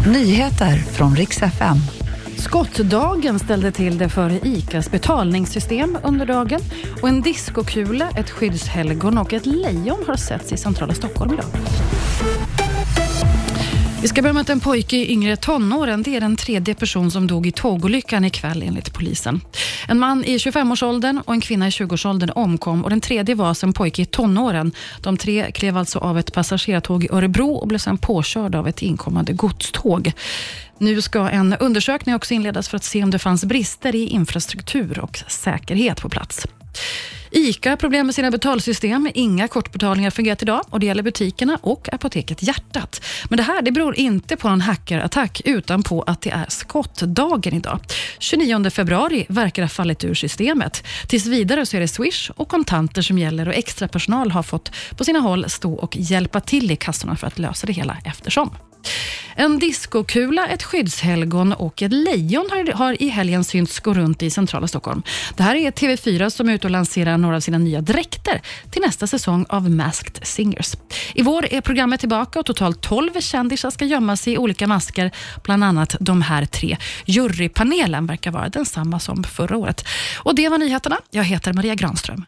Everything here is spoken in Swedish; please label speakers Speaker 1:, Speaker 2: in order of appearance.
Speaker 1: Nyheter från riks FM.
Speaker 2: Skottdagen ställde till det för ICAs betalningssystem under dagen och en diskokula, ett skyddshelgon och ett lejon har setts i centrala Stockholm idag. Vi ska börja med att en pojke i yngre tonåren det är den tredje person som dog i tågolyckan ikväll enligt polisen. En man i 25-årsåldern och en kvinna i 20-årsåldern omkom och den tredje var alltså en pojke i tonåren. De tre klev alltså av ett passagerartåg i Örebro och blev sedan påkörda av ett inkommande godståg. Nu ska en undersökning också inledas för att se om det fanns brister i infrastruktur och säkerhet på plats. ICA har problem med sina betalsystem. Inga kortbetalningar fungerat idag och det gäller butikerna och apoteket Hjärtat. Men det här det beror inte på någon hackerattack utan på att det är skottdagen idag. 29 februari verkar ha fallit ur systemet. Tills vidare så är det Swish och kontanter som gäller och extra personal har fått på sina håll stå och hjälpa till i kassorna för att lösa det hela eftersom. En diskokula, ett skyddshelgon och ett lejon har, har i helgen synts gå runt i centrala Stockholm. Det här är TV4 som är ute och lanserar några av sina nya dräkter till nästa säsong av Masked Singers. I vår är programmet tillbaka och totalt 12 kändisar ska gömma sig i olika masker, bland annat de här tre. Jurypanelen verkar vara densamma som förra året. Och Det var nyheterna. Jag heter Maria Granström.